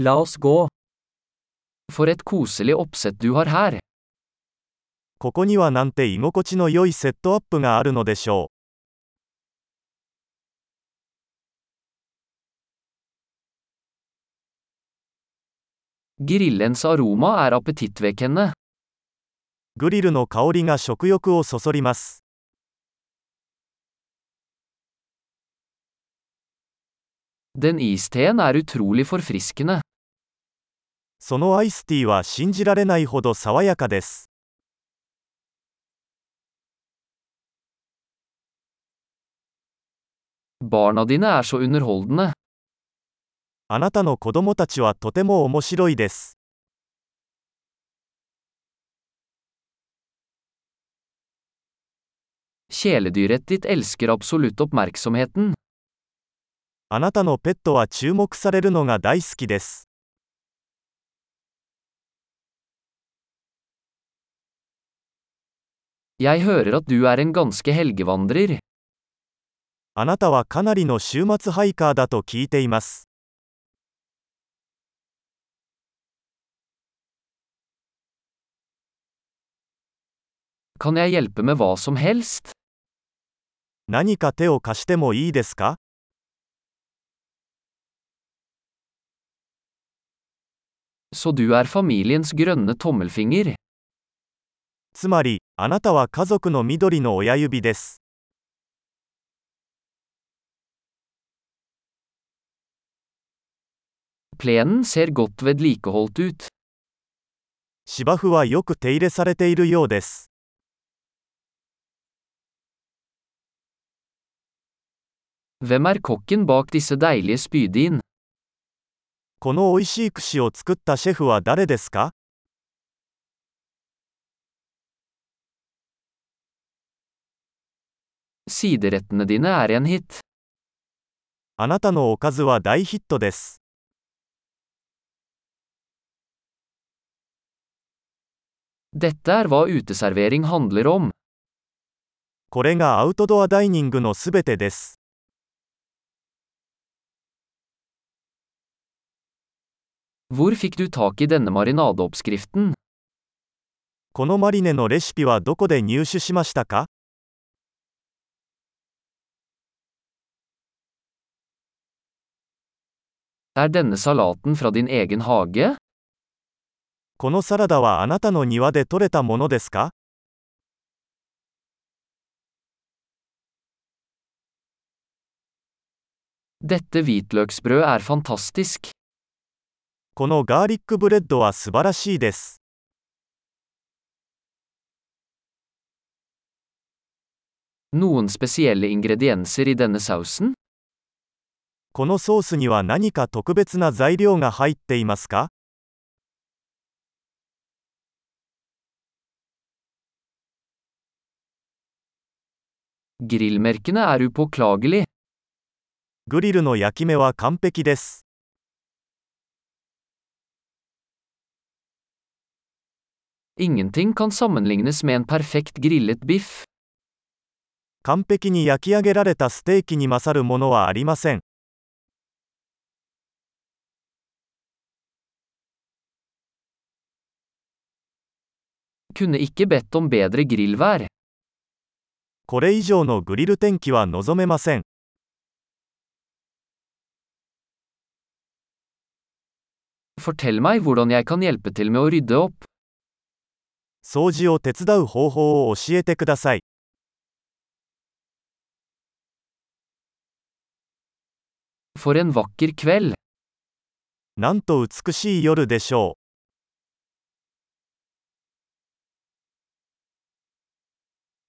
La oss gå. For et koselig oppsett du har her. ここにはなんて居心地の良いセットアップがあるのでしょ Grillens aroma er appetittvekkende. う。グリルの香りが食欲をそそります。Den isteen er utrolig forfriskende. そのアイスティーは信じられないほど爽やかです。Barna dine er så underholdende. あなたの子供たちはとても面白いです。Kjæledyret ditt elsker absolutt oppmerksomheten. あなたのペットは注目されるのが大好きです。あなたはかなりの週末ハイカーだと聞いています。何か手を貸してもいいですか？Så du er familiens grønne tommelfinger. つまり、あなたは家族の緑の親指です。Plenen ser godt vedlikeholdt ut. 芝生はよく手入れされているようです。Hvem er kokken bak disse deilige spydin? この美味しい串を作ったシェフは誰ですか er. あなたのおかずは大ヒットです。Dette er hva uteservering handler om. これがアウトドアダイニングのすべてです。Hvor fikk du tak i denne marinadeoppskriften? このマリネのレシピはどこで入手しましたか Er denne salaten fra din egen hage? このサラダはあなたの庭で採れたものですか Dette hvitløksbrød er fantastisk. このガーリックブレッドは素晴らしいです。このソースには何か特別な材料が入っていますか？グリルの焼き目は完璧です。Ingenting kan sammenlignes med en perfekt grillet biff. 完璧に焼き上げられたステーキに勝るものはありません。 Kunne ikke bedt om bedre grillvær. これ以上のグリル天気は望めません。 Fortell meg hvordan jeg kan hjelpe til med å rydde opp. 掃除を手伝う方法を教えてください。なんと美しい夜でしょう。